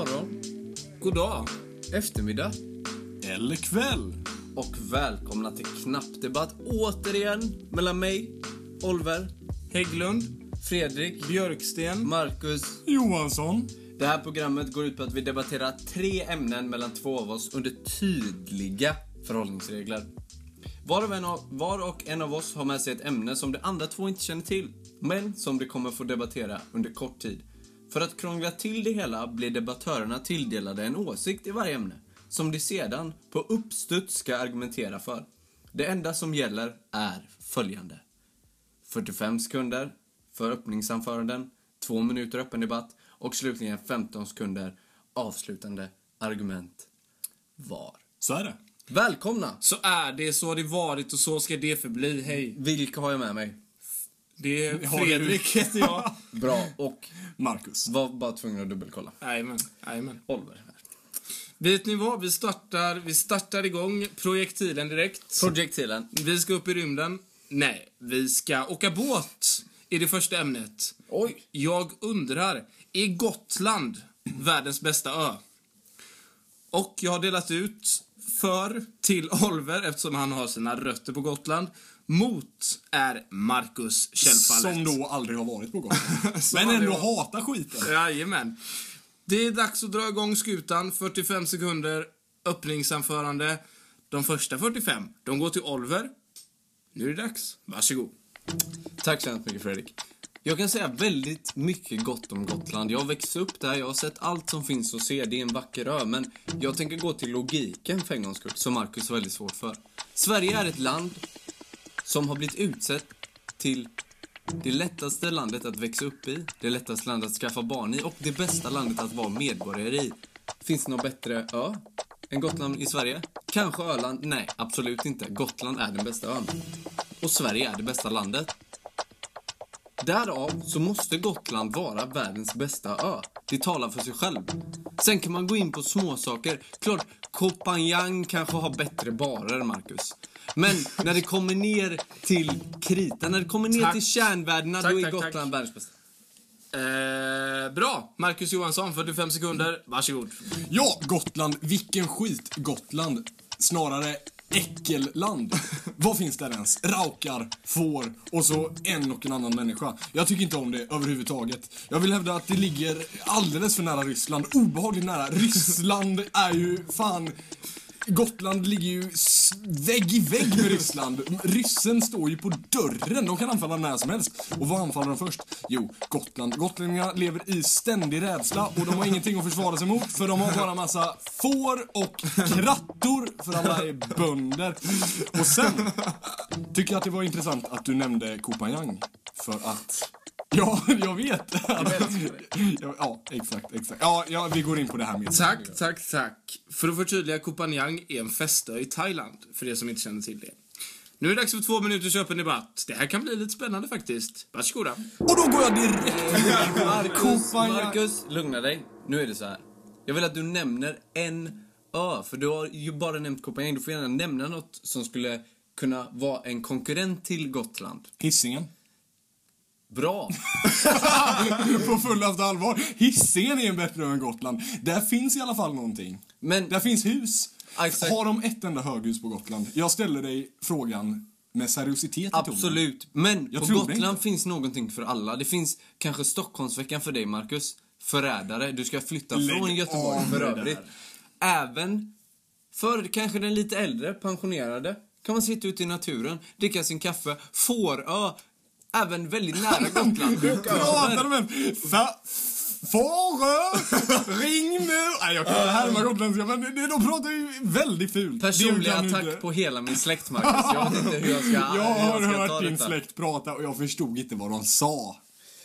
morgon, God dag. eftermiddag Eller kväll. och välkomna till Knappdebatt återigen mellan mig, Oliver, Hägglund. Fredrik, Björksten. Marcus. Johansson. Det här programmet går ut på att vi debatterar tre ämnen mellan två av oss under tydliga förhållningsregler. Var och, en av, var och en av oss har med sig ett ämne som de andra två inte känner till, men som de kommer få debattera under kort tid. För att krångla till det hela blir debattörerna tilldelade en åsikt i varje ämne, som de sedan på uppstuds ska argumentera för. Det enda som gäller är följande. 45 sekunder för öppningsanföranden, 2 minuter öppen debatt och slutligen 15 sekunder avslutande argument var. Så är det. Välkomna! Så är det, så har det varit och så ska det förbli. Hej. Vilka har jag med mig? Det är Fredrik heter jag. Bra, och Marcus. var bara tvungen att dubbelkolla. Jajamän, jajamän. Oliver här. Vet ni vad? Vi startar, vi startar igång projektilen direkt. Projektilen. Vi ska upp i rymden. Nej, vi ska åka båt i det första ämnet. Oj! Jag undrar, är Gotland världens bästa ö? Och jag har delat ut för till Oliver, eftersom han har sina rötter på Gotland. Mot är Marcus självfallet. Som då aldrig har varit på Gotland. Men ändå har- hatar skiten. Jajamän. Det är dags att dra igång skutan. 45 sekunder öppningsanförande. De första 45, de går till Oliver. Nu är det dags. Varsågod. Tack så hemskt mycket Fredrik. Jag kan säga väldigt mycket gott om Gotland. Jag har växt upp där, jag har sett allt som finns att se. Det är en vacker ö, men jag tänker gå till logiken för en gångs skull, som Marcus har väldigt svårt för. Sverige är ett land som har blivit utsett till det lättaste landet att växa upp i, det lättaste landet att skaffa barn i och det bästa landet att vara medborgare i. Finns det någon bättre ö än Gotland i Sverige? Kanske Öland? Nej, absolut inte. Gotland är den bästa ön. Och Sverige är det bästa landet. Därav så måste Gotland vara världens bästa ö. Det talar för sig själv. Sen kan man gå in på småsaker. Klart, Koh Phangan kanske har bättre barer, Marcus. Men när det kommer ner till kritan, när det kommer ner Tack. till kärnvärdena, Tack, då är tack, Gotland världens bästa. Eh, bra. Marcus Johansson, 45 sekunder. Varsågod. Ja, Gotland. Vilken skit, Gotland. Snarare äckelland. Vad finns där ens? Raukar, får och så en och en annan människa. Jag tycker inte om det överhuvudtaget. Jag vill hävda att det ligger alldeles för nära Ryssland. Obehagligt nära. Ryssland är ju fan... Gotland ligger ju vägg i vägg med Ryssland. Ryssen står ju på dörren. De kan anfalla när som helst. Och vad anfaller de först? Jo, Gotland. Gotlänningarna lever i ständig rädsla och de har ingenting att försvara sig mot för de har bara massa får och krattor för alla är bönder. Och sen tycker jag att det var intressant att du nämnde Koh Phangan för att Ja, jag vet. ja, exakt, exakt. Ja, ja, vi går in på det här med Tack, tack, tack. För att förtydliga, Koh Phangan är en festö i Thailand, för er som inte känner till det. Nu är det dags för två minuters öppen debatt. Det här kan bli lite spännande faktiskt. Varsågoda. Och då går jag direkt Koh Marcus, Phangan. Marcus, lugna dig. Nu är det så här. Jag vill att du nämner en ö, för du har ju bara nämnt Koh Phangan. Du får gärna nämna något som skulle kunna vara en konkurrent till Gotland. Hisingen. Bra! på fullaste allvar. Hisingen är en bättre ö än Gotland. Där finns i alla fall någonting. Men Där finns hus. Exakt. Har de ett enda höghus på Gotland? Jag ställer dig frågan med seriositet absolut. Men Jag på Gotland finns någonting för alla. Det finns kanske Stockholmsveckan för dig, Marcus. Förrädare. Du ska flytta Lägg från Göteborg för övrigt. Även för kanske den lite äldre, pensionerade, kan man sitta ute i naturen, dricka sin kaffe, Fårö, även väldigt nära Gotland. Pratar de en... Fa... Fårö! Ring nu! Nej, jag kan härma gotländska, men det- de pratar ju väldigt fult. Personlig attack inte- på hela min släkt, Marcus. Jag vet inte hur jag ska, Jag har jag ska hört din detta. släkt prata och jag förstod inte vad de sa.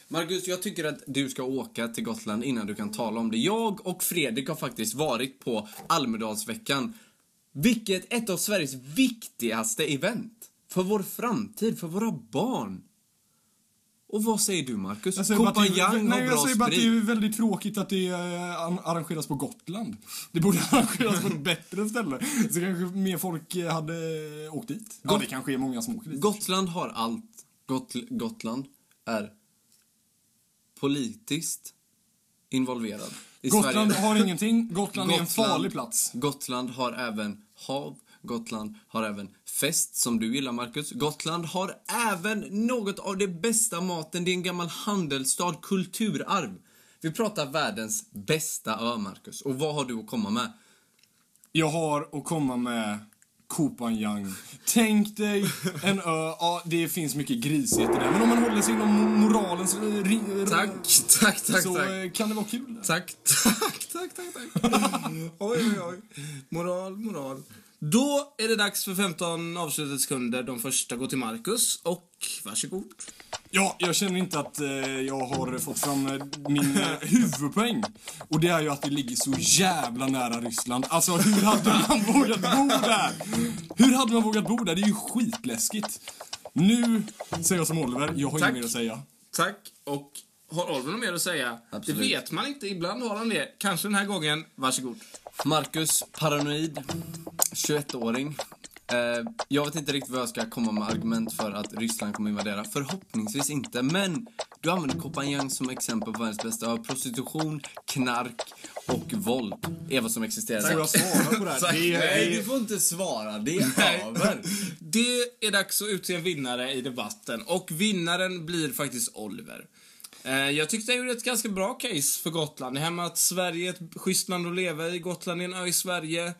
Marcus, jag tycker att du ska åka till Gotland innan du kan tala om det. Jag och Fredrik har faktiskt varit på Almedalsveckan. Vilket ett av Sveriges viktigaste event. För vår framtid, för våra barn. Och vad säger du, Marcus? Jag säger bara att det, Kopanjang nej, har jag bra säger bara att det sprit. är väldigt tråkigt att det eh, an- arrangeras på Gotland. Det borde arrangeras på ett bättre ställe. Så kanske mer folk eh, hade åkt dit. Ja, det kanske är många som åker dit. Gotland har allt. Got Gotland är politiskt involverad. I Gotland Sverige. har ingenting. Gotland, är en Gotland. farlig plats. Gotland har även hav. Gotland har även fest, som du gillar Marcus. Gotland har även något av det bästa maten. Det är en gammal handelsstad, kulturarv. Vi pratar världens bästa ö, Marcus. Och vad har du att komma med? Jag har att komma med Kopanjang. Tänk dig en ö, ja det finns mycket grisigheter där, men om man håller sig inom moralens... Tack, tack, tack, så tack. eh, kan det vara kul. Tack, tack, tack, tack, tack. oj, oj, oj. Moral, moral. Då är det dags för 15 avslutade sekunder. De första går till Marcus och varsågod. Ja, jag känner inte att eh, jag har fått fram eh, min eh, huvudpoäng. Och det är ju att det ligger så jävla nära Ryssland. Alltså hur hade man vågat bo där? Hur hade man vågat bo där? Det är ju skitläskigt. Nu säger jag som Oliver, jag har Tack. inget mer att säga. Tack. Och har Oliver något mer att säga? Absolut. Det vet man inte. Ibland har han det. Kanske den här gången. Varsågod. Marcus, paranoid, 21-åring. Eh, jag vet inte riktigt vad jag ska komma med argument för att Ryssland kommer invadera. Förhoppningsvis inte, men du använder Kopanjang som exempel på världens bästa. Prostitution, knark och våld är vad som existerar. Får jag svara på det här? Nej, du får inte svara. Det är över. Det är dags att utse en vinnare i debatten. Och vinnaren blir faktiskt Oliver. Eh, Jag tyckte jag gjorde ett ganska bra case för Gotland. Det här med att Sverige är ett schysst land att leva i. Gotland är en ö i Sverige.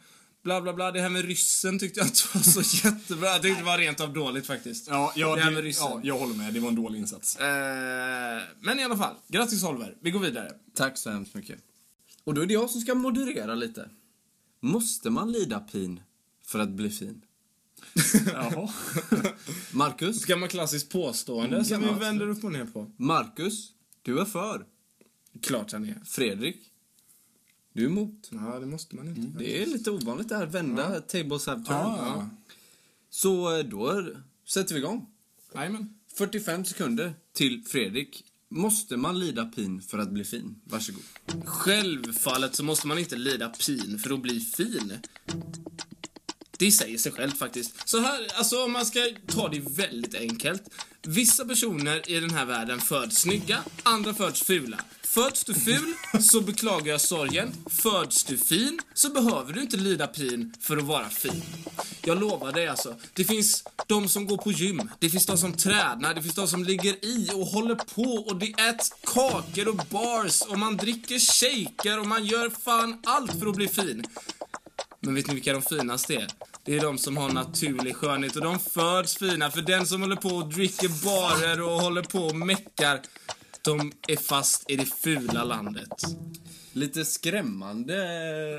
Bla, bla, bla. Det här med ryssen tyckte jag inte var så jättebra. Jag tyckte det var rent av dåligt faktiskt. ja, ja, det här med ryssen. ja, jag håller med. Det var en dålig insats. Eh, Men i alla fall, grattis Oliver. Vi går vidare. Tack så hemskt mycket. Och då är det jag som ska moderera lite. Måste man lida pin för att bli fin? Jaha. Marcus? Gammal klassiskt påstående som vi vänder upp och ner på. Marcus, du är för. Klart han är. Fredrik, du är emot. Ja, det måste man inte. Det är lite ovanligt det här, vända tables have turned. Ja. Så eh, då sätter vi igång. Jajamän. 45 sekunder till Fredrik. Måste man lida pin för att bli fin? Varsågod. Självfallet så måste man inte lida pin för att bli fin. Det säger sig självt faktiskt. Så här, alltså om man ska ta det väldigt enkelt. Vissa personer i den här världen föds snygga, andra föds fula. Föds du ful så beklagar jag sorgen. Föds du fin så behöver du inte lida pin för att vara fin. Jag lovar dig alltså. Det finns de som går på gym, det finns de som tränar, det finns de som ligger i och håller på och det äts kakor och bars och man dricker shaker och man gör fan allt för att bli fin. Men vet ni vilka de finaste är? Det är de som har naturlig skönhet och de föds fina. För den som håller på och dricker barer och håller på och meckar, de är fast i det fula landet. Lite skrämmande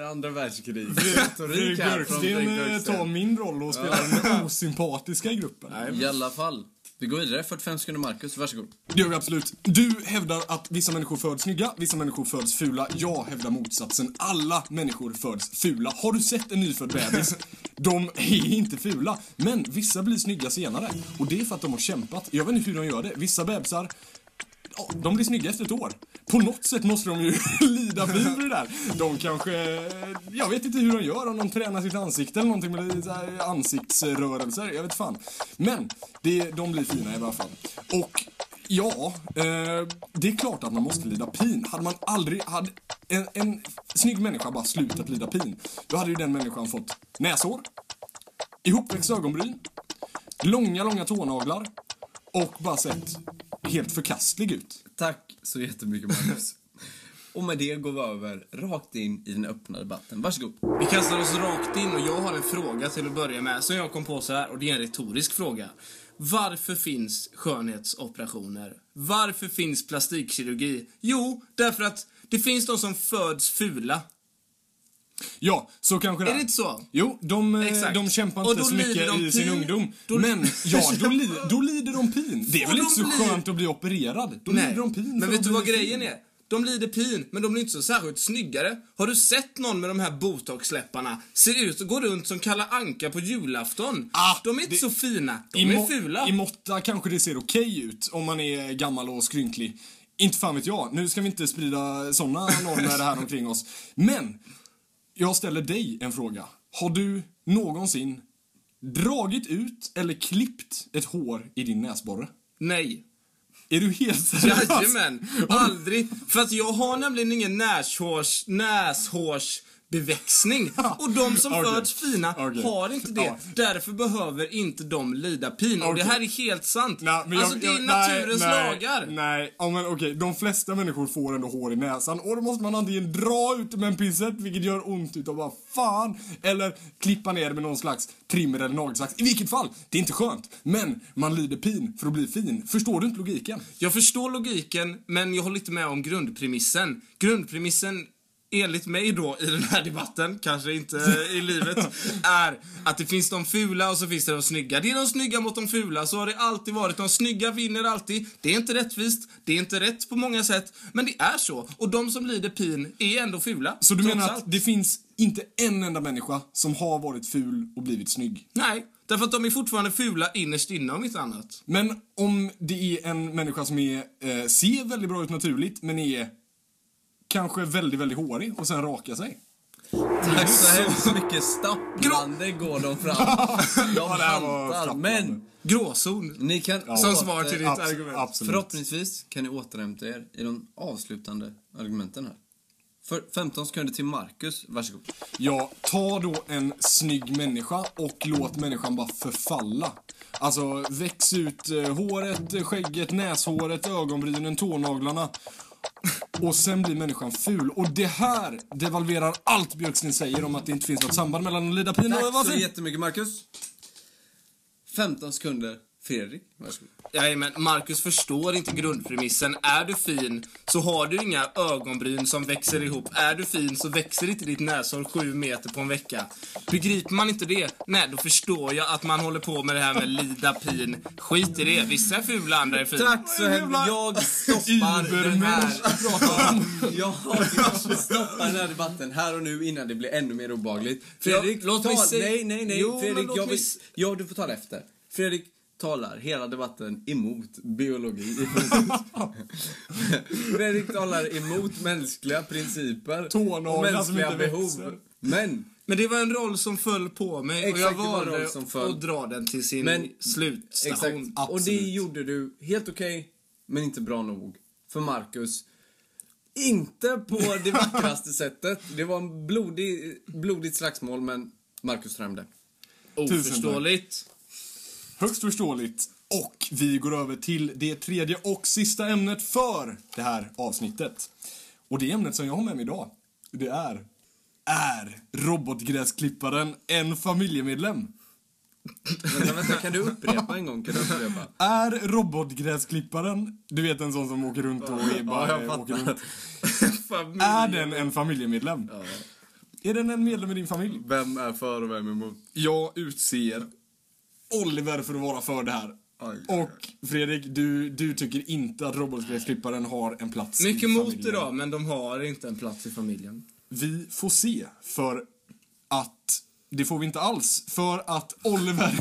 eh, andra världskrig. Fredrik Retorik här från Björksten eh, tar min roll och spelar den osympatiska i gruppen. I alla fall. Vi går vidare. 45 sekunder Marcus, varsågod. Det gör vi absolut. Du hävdar att vissa människor föds snygga, vissa människor föds fula. Jag hävdar motsatsen. Alla människor föds fula. Har du sett en nyfödd bebis? De är inte fula, men vissa blir snygga senare. Och det är för att de har kämpat. Jag vet inte hur de gör det. Vissa bebisar Ja, de blir snygga efter ett år. På något sätt måste de ju lida pin för det där. De kanske... Jag vet inte hur de gör, om de tränar sitt ansikte eller någonting med lite ansiktsrörelser. Jag vet fan. Men det, de blir fina i alla fall. Och ja, eh, det är klart att man måste lida pin. Hade man aldrig... Hade en, en snygg människa bara slutat lida pin, då hade ju den människan fått näshår, ihopväxt ögonbryn, långa, långa tånaglar och bara sett helt förkastlig ut. Tack så jättemycket Marcus. Och med det går vi över rakt in i den öppna debatten. Varsågod. Vi kastar oss rakt in och jag har en fråga till att börja med som jag kom på så här och det är en retorisk fråga. Varför finns skönhetsoperationer? Varför finns plastikkirurgi? Jo, därför att det finns de som föds fula. Ja, så kanske det Är det inte så? Jo, de, eh, Exakt. de kämpar inte så mycket i sin ungdom. Då- Men ja, då, li, då lider de pin. Det är väl inte så blir- skönt att bli opererad? Då lider de pin men vet du vad fin. grejen är? De lider pin, men de blir inte så särskilt snyggare. Har du sett någon med de här botox-läpparna? Ser ut att gå runt som Kalle Anka på julafton. Ah, de är inte det- så fina. De I, är fula. I måtta kanske det ser okej ut om man är gammal och skrynklig. Inte fan vet jag. Nu ska vi inte sprida såna normer här omkring oss. Men, jag ställer dig en fråga. Har du någonsin dragit ut eller klippt ett hår i din näsborre? Nej. Är du helt seriös? Jajamän, aldrig. För att jag har nämligen ingen näshårs, näshårsbeväxning. Och de som Okej. föds fina Okej. har inte det. Ja. Därför behöver inte de lida pin. Och det här är helt sant. Nej, men alltså jag- det är jag- naturens nej, lagar. Nej, ja, men okej. De flesta människor får ändå hår i näsan och då måste man antingen dra ut med en pincett, vilket gör ont utav bara fan, eller klippa ner med någon slags trimmer eller nagelsax. I vilket fall, det är inte skönt. Men man lider pin för att bli fin. Förstår du inte logiken? Jag förstår logiken, men jag håller inte med om grundpremissen. Grundpremissen enligt mig då i den här debatten, kanske inte i livet, är att det finns de fula och så finns det de snygga. Det är de snygga mot de fula, så har det alltid varit. De snygga vinner alltid. Det är inte rättvist, det är inte rätt på många sätt, men det är så. Och de som lider pin är ändå fula. Så du menar allt. att det finns inte en enda människa som har varit ful och blivit snygg? Nej, därför att de är fortfarande fula innerst inne om inte annat. Men om det är en människa som är, eh, ser väldigt bra ut naturligt, men är kanske väldigt, väldigt hårig och sen rakar sig. Tack så hemskt mycket. Stapplande går de fram. De stapplande. Men Gråzon. ni kan Som åter- svar till ditt Abs- argument. Absolut. Förhoppningsvis kan ni återhämta er i de avslutande argumenten här. För 15 sekunder till Marcus, varsågod. Ja, ta då en snygg människa och låt människan bara förfalla. Alltså, väx ut eh, håret, skägget, näshåret, ögonbrynen, tånaglarna. Och sen blir människan ful. Och det här devalverar allt Björksten säger om att det inte finns något samband mellan att lida pin och Tack så jättemycket Marcus. 15 sekunder, Fredrik, varsågod. Jajamän, Marcus förstår inte grundpremissen. Är du fin så har du inga ögonbryn som växer ihop. Är du fin så växer inte ditt näshår sju meter på en vecka. Begriper man inte det, nej då förstår jag att man håller på med det här med lida pin. Skit i det, vissa är fula, andra är fina. Tack så hemskt Jag stoppar den här... Jag stoppar den här debatten här och nu innan det blir ännu mer obehagligt. Fredrik, Ja, låt mig tal- se- Nej, nej, nej. Jo, Fredrik, jag mig vill... s- Ja, du får tala efter. Fredrik talar hela debatten emot biologi. Fredrik talar emot mänskliga principer och mänskliga inte behov. Men Men det var en roll som föll på mig och Exakt, jag var en valde att dra den till sin Men- slutstation. Exakt. Och det gjorde du helt okej, men inte bra nog. För Marcus. Inte på det vackraste sättet. Det var en blodig, blodigt slagsmål, men Marcus römde. Oförståeligt. Högst förståeligt. Och vi går över till det tredje och sista ämnet för det här avsnittet. Och det ämnet som jag har med mig idag, det är Är robotgräsklipparen en familjemedlem? Vänta, vänta, kan du upprepa en gång? Kan du upprepa? Är robotgräsklipparen, du vet en sån som åker runt och är bara, Ja, jag åker fattar. runt. Är den en familjemedlem? Är den en medlem i din familj? Vem är för och vem är emot? Jag utser Oliver för att vara för det här. Oj. Och Fredrik, du, du tycker inte att robotgräsklipparen har en plats Mycket i emot familjen. idag, men de har inte en plats i familjen. Vi får se, för att det får vi inte alls, för att Oliver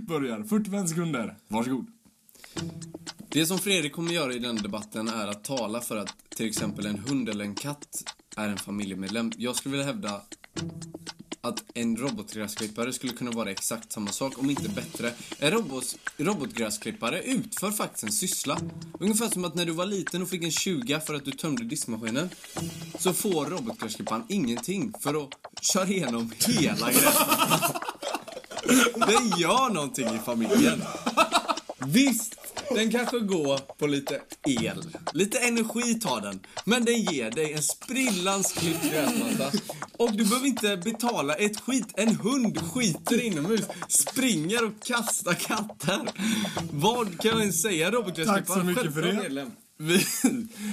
börjar. 45 sekunder, varsågod. Det som Fredrik kommer göra i den debatten är att tala för att till exempel en hund eller en katt är en familjemedlem. Jag skulle vilja hävda att en robotgräsklippare skulle kunna vara exakt samma sak, om inte bättre. En robot, robotgräsklippare utför faktiskt en syssla. Ungefär som att när du var liten och fick en 20 för att du tömde diskmaskinen, så får robotgräsklipparen ingenting för att köra igenom hela gräsmattan. Den gör någonting i familjen. Visst, den kanske går på lite el. Lite energi tar den. Men den ger dig en sprillans klippt gräsmatta. Och du behöver inte betala ett skit. En hund skiter inomhus, springer och kastar katter. Vad kan jag ens säga robotgräsklipparen? Tack så mycket för det. medlem. Vi,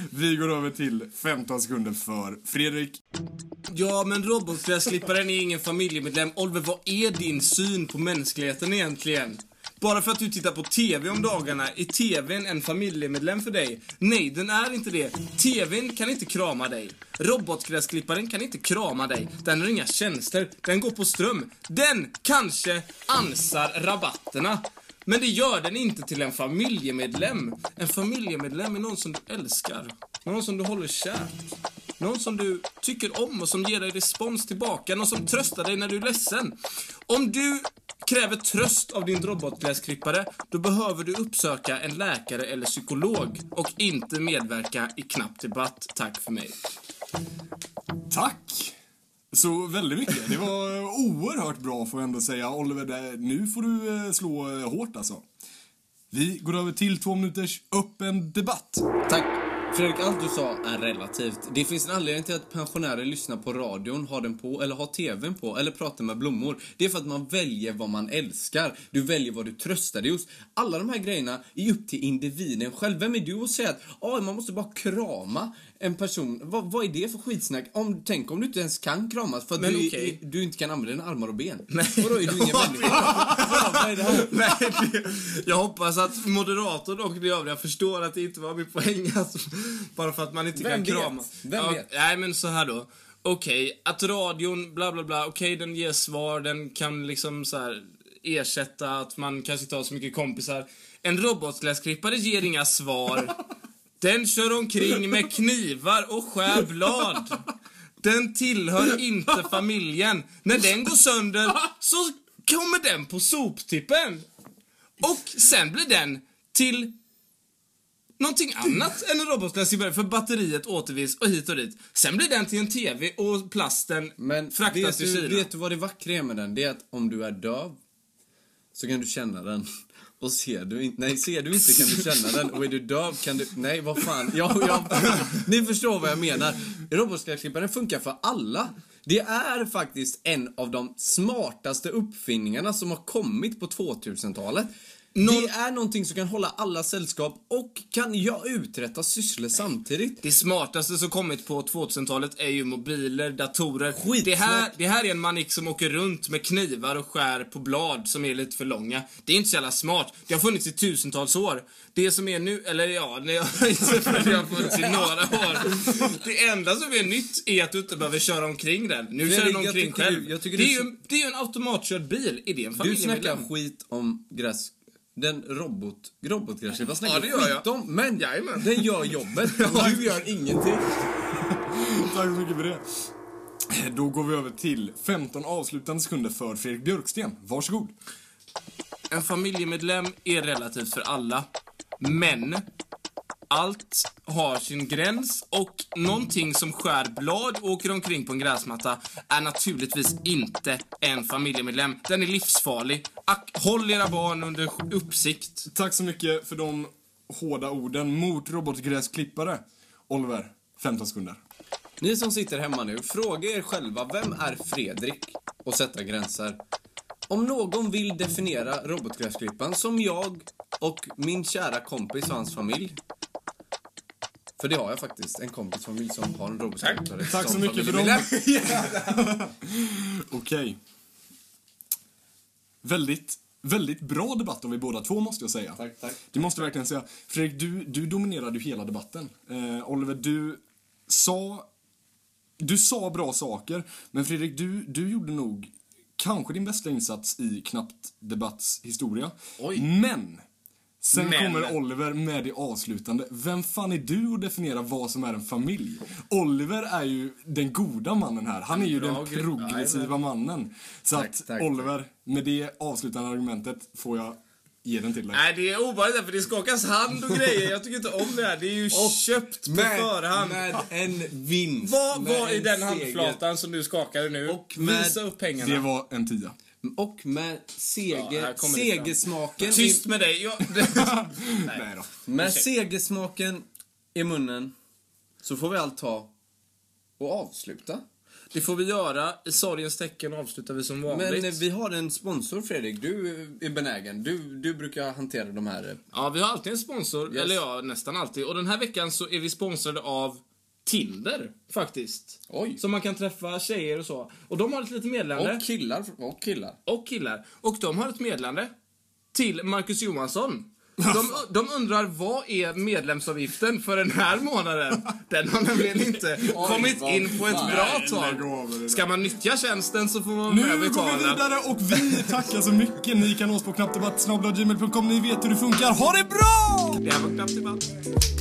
vi går över till 15 sekunder för Fredrik. Ja, men robotgräsklipparen är ingen familjemedlem. Oliver, vad är din syn på mänskligheten egentligen? Bara för att du tittar på TV om dagarna, är TVn en familjemedlem för dig? Nej, den är inte det. TVn kan inte krama dig. Robotgräsklipparen kan inte krama dig. Den har inga tjänster. Den går på ström. Den kanske ansar rabatterna. Men det gör den inte till en familjemedlem. En familjemedlem är någon som du älskar. Någon som du håller kärt. Någon som du tycker om och som ger dig respons tillbaka. Någon som tröstar dig när du är ledsen. Om du kräver tröst av din robotgräsklippare, då behöver du uppsöka en läkare eller psykolog och inte medverka i knapp debatt. Tack för mig. Tack! Så väldigt mycket. Det var oerhört bra får jag ändå säga. Oliver, nu får du eh, slå eh, hårt alltså. Vi går över till två minuters öppen debatt. Tack. Fredrik, allt du sa är relativt. Det finns en anledning till att pensionärer lyssnar på radion, har den på eller har tvn på eller pratar med blommor. Det är för att man väljer vad man älskar. Du väljer vad du tröstar dig hos. Alla de här grejerna är upp till individen själv. Vem är du att säga att "Ah, man måste bara krama en person? Vad, vad är det för skitsnack? Om, tänk om du inte ens kan kramas för att Men du, okej. du inte kan använda dina armar och ben. Vadå, är du ingen människa? Nej, jag hoppas att moderatorn och de övriga förstår att det inte var min poäng. Alltså, bara för att man inte Vem kan vet? krama. Vem vet? Nej, men så här då. Okej, att radion, bla bla bla, okej den ger svar, den kan liksom så här ersätta att man kanske inte har så mycket kompisar. En robotgräsklippare ger inga svar. Den kör omkring med knivar och skär blad. Den tillhör inte familjen. När den går sönder så kommer den på soptippen. Och sen blir den till någonting annat än en robotgräsklippare för batteriet återvinns och hit och dit. Sen blir den till en TV och plasten Men fraktas vet till du, Kina. vet du vad det vackra är med den? Det är att om du är döv så kan du känna den. Och ser du inte, nej ser du inte kan du känna den och är du döv kan du, nej vad fan, ja, ja, ni förstår vad jag menar. Robotskräcklipparen funkar för alla. Det är faktiskt en av de smartaste uppfinningarna som har kommit på 2000-talet. Det är någonting som kan hålla alla sällskap och kan ja, uträtta sysslor samtidigt. Det smartaste som kommit på 2000-talet är ju mobiler, datorer. Skitsmart. Det här, det här är en manik som åker runt med knivar och skär på blad som är lite för långa. Det är inte så jävla smart. Det har funnits i tusentals år. Det som är nu, eller ja, det har funnits i några år. Det enda som är nytt är att du inte behöver köra omkring den. Nu kör den jag omkring själv. du- jag det, du är ju, en- det är ju en automatkörd bil. Är det en Du familjemedlem? snackar skit om gräs... Den robot... Robotgräsklipparen snackar Ja, jag. skit om, men Jajamän. den gör jobbet. du gör ingenting. Tack så mycket för det. Då går vi över till 15 avslutande sekunder för Fredrik Björksten. Varsågod. En familjemedlem är relativt för alla. Men allt har sin gräns och någonting som skär blad och åker omkring på en gräsmatta är naturligtvis inte en familjemedlem. Den är livsfarlig. Ak håll era barn under uppsikt. Tack så mycket för de hårda orden mot robotgräsklippare. Oliver, 15 sekunder. Ni som sitter hemma nu, fråga er själva, vem är Fredrik? Och sätta gränser. Om någon vill definiera robotgräsklipparen som jag och min kära kompis och hans familj. För det har jag faktiskt, en kompis som har en robotgräsklippare. Tack så som mycket för dem. Okej. Väldigt, väldigt bra debatt av vi båda två måste jag säga. Tack, tack. Det måste jag verkligen säga. Fredrik, du, du dominerade ju hela debatten. Eh, Oliver, du sa... Du sa bra saker, men Fredrik, du, du gjorde nog kanske din bästa insats i knappt debatts historia. Oj. Men! Sen Men. kommer Oliver med det avslutande. Vem fan är du att definiera vad som är en familj? Oliver är ju den goda mannen här. Han är ju Bra den progressiva mannen. Så Tack, att tack, Oliver, med det avslutande argumentet får jag ge den till dig. Nej, det är ovanligt för det skakas hand och grejer. Jag tycker inte om det här. Det är ju köpt på förhand. med en vinst. Vad med var i en den handflatan som du skakade nu? Och med- Visa upp pengarna. Det var en tia. Och med Ja, seger, fram. segersmaken Tyst med dig. Jag, Nej då. Med segersmaken i munnen så får vi allt ta och avsluta. det får vi göra. I sorgens tecken avslutar vi som vanligt. Men eh, vi har en sponsor Fredrik, du är benägen. Du, du brukar hantera de här... eh, Ja, vi har alltid en sponsor. Yes. Eller ja, nästan alltid. Och den här veckan så är vi sponsrade av Tinder, faktiskt. Oj. Så man kan träffa tjejer och så. Och de har ett litet meddelande. Och killar. Och killar. och killar. Och de har ett meddelande till Marcus Johansson. De, de undrar vad är medlemsavgiften för den här månaden? Den har nämligen inte kommit in på ett fan. bra tag. Ska man nyttja tjänsten så får man Nu med går vi betala. vidare och vi tackar så mycket. Ni kan nås på knappdebatt.gmail.com. Ni vet hur det funkar. Ha det bra! Det här var knappt debatt.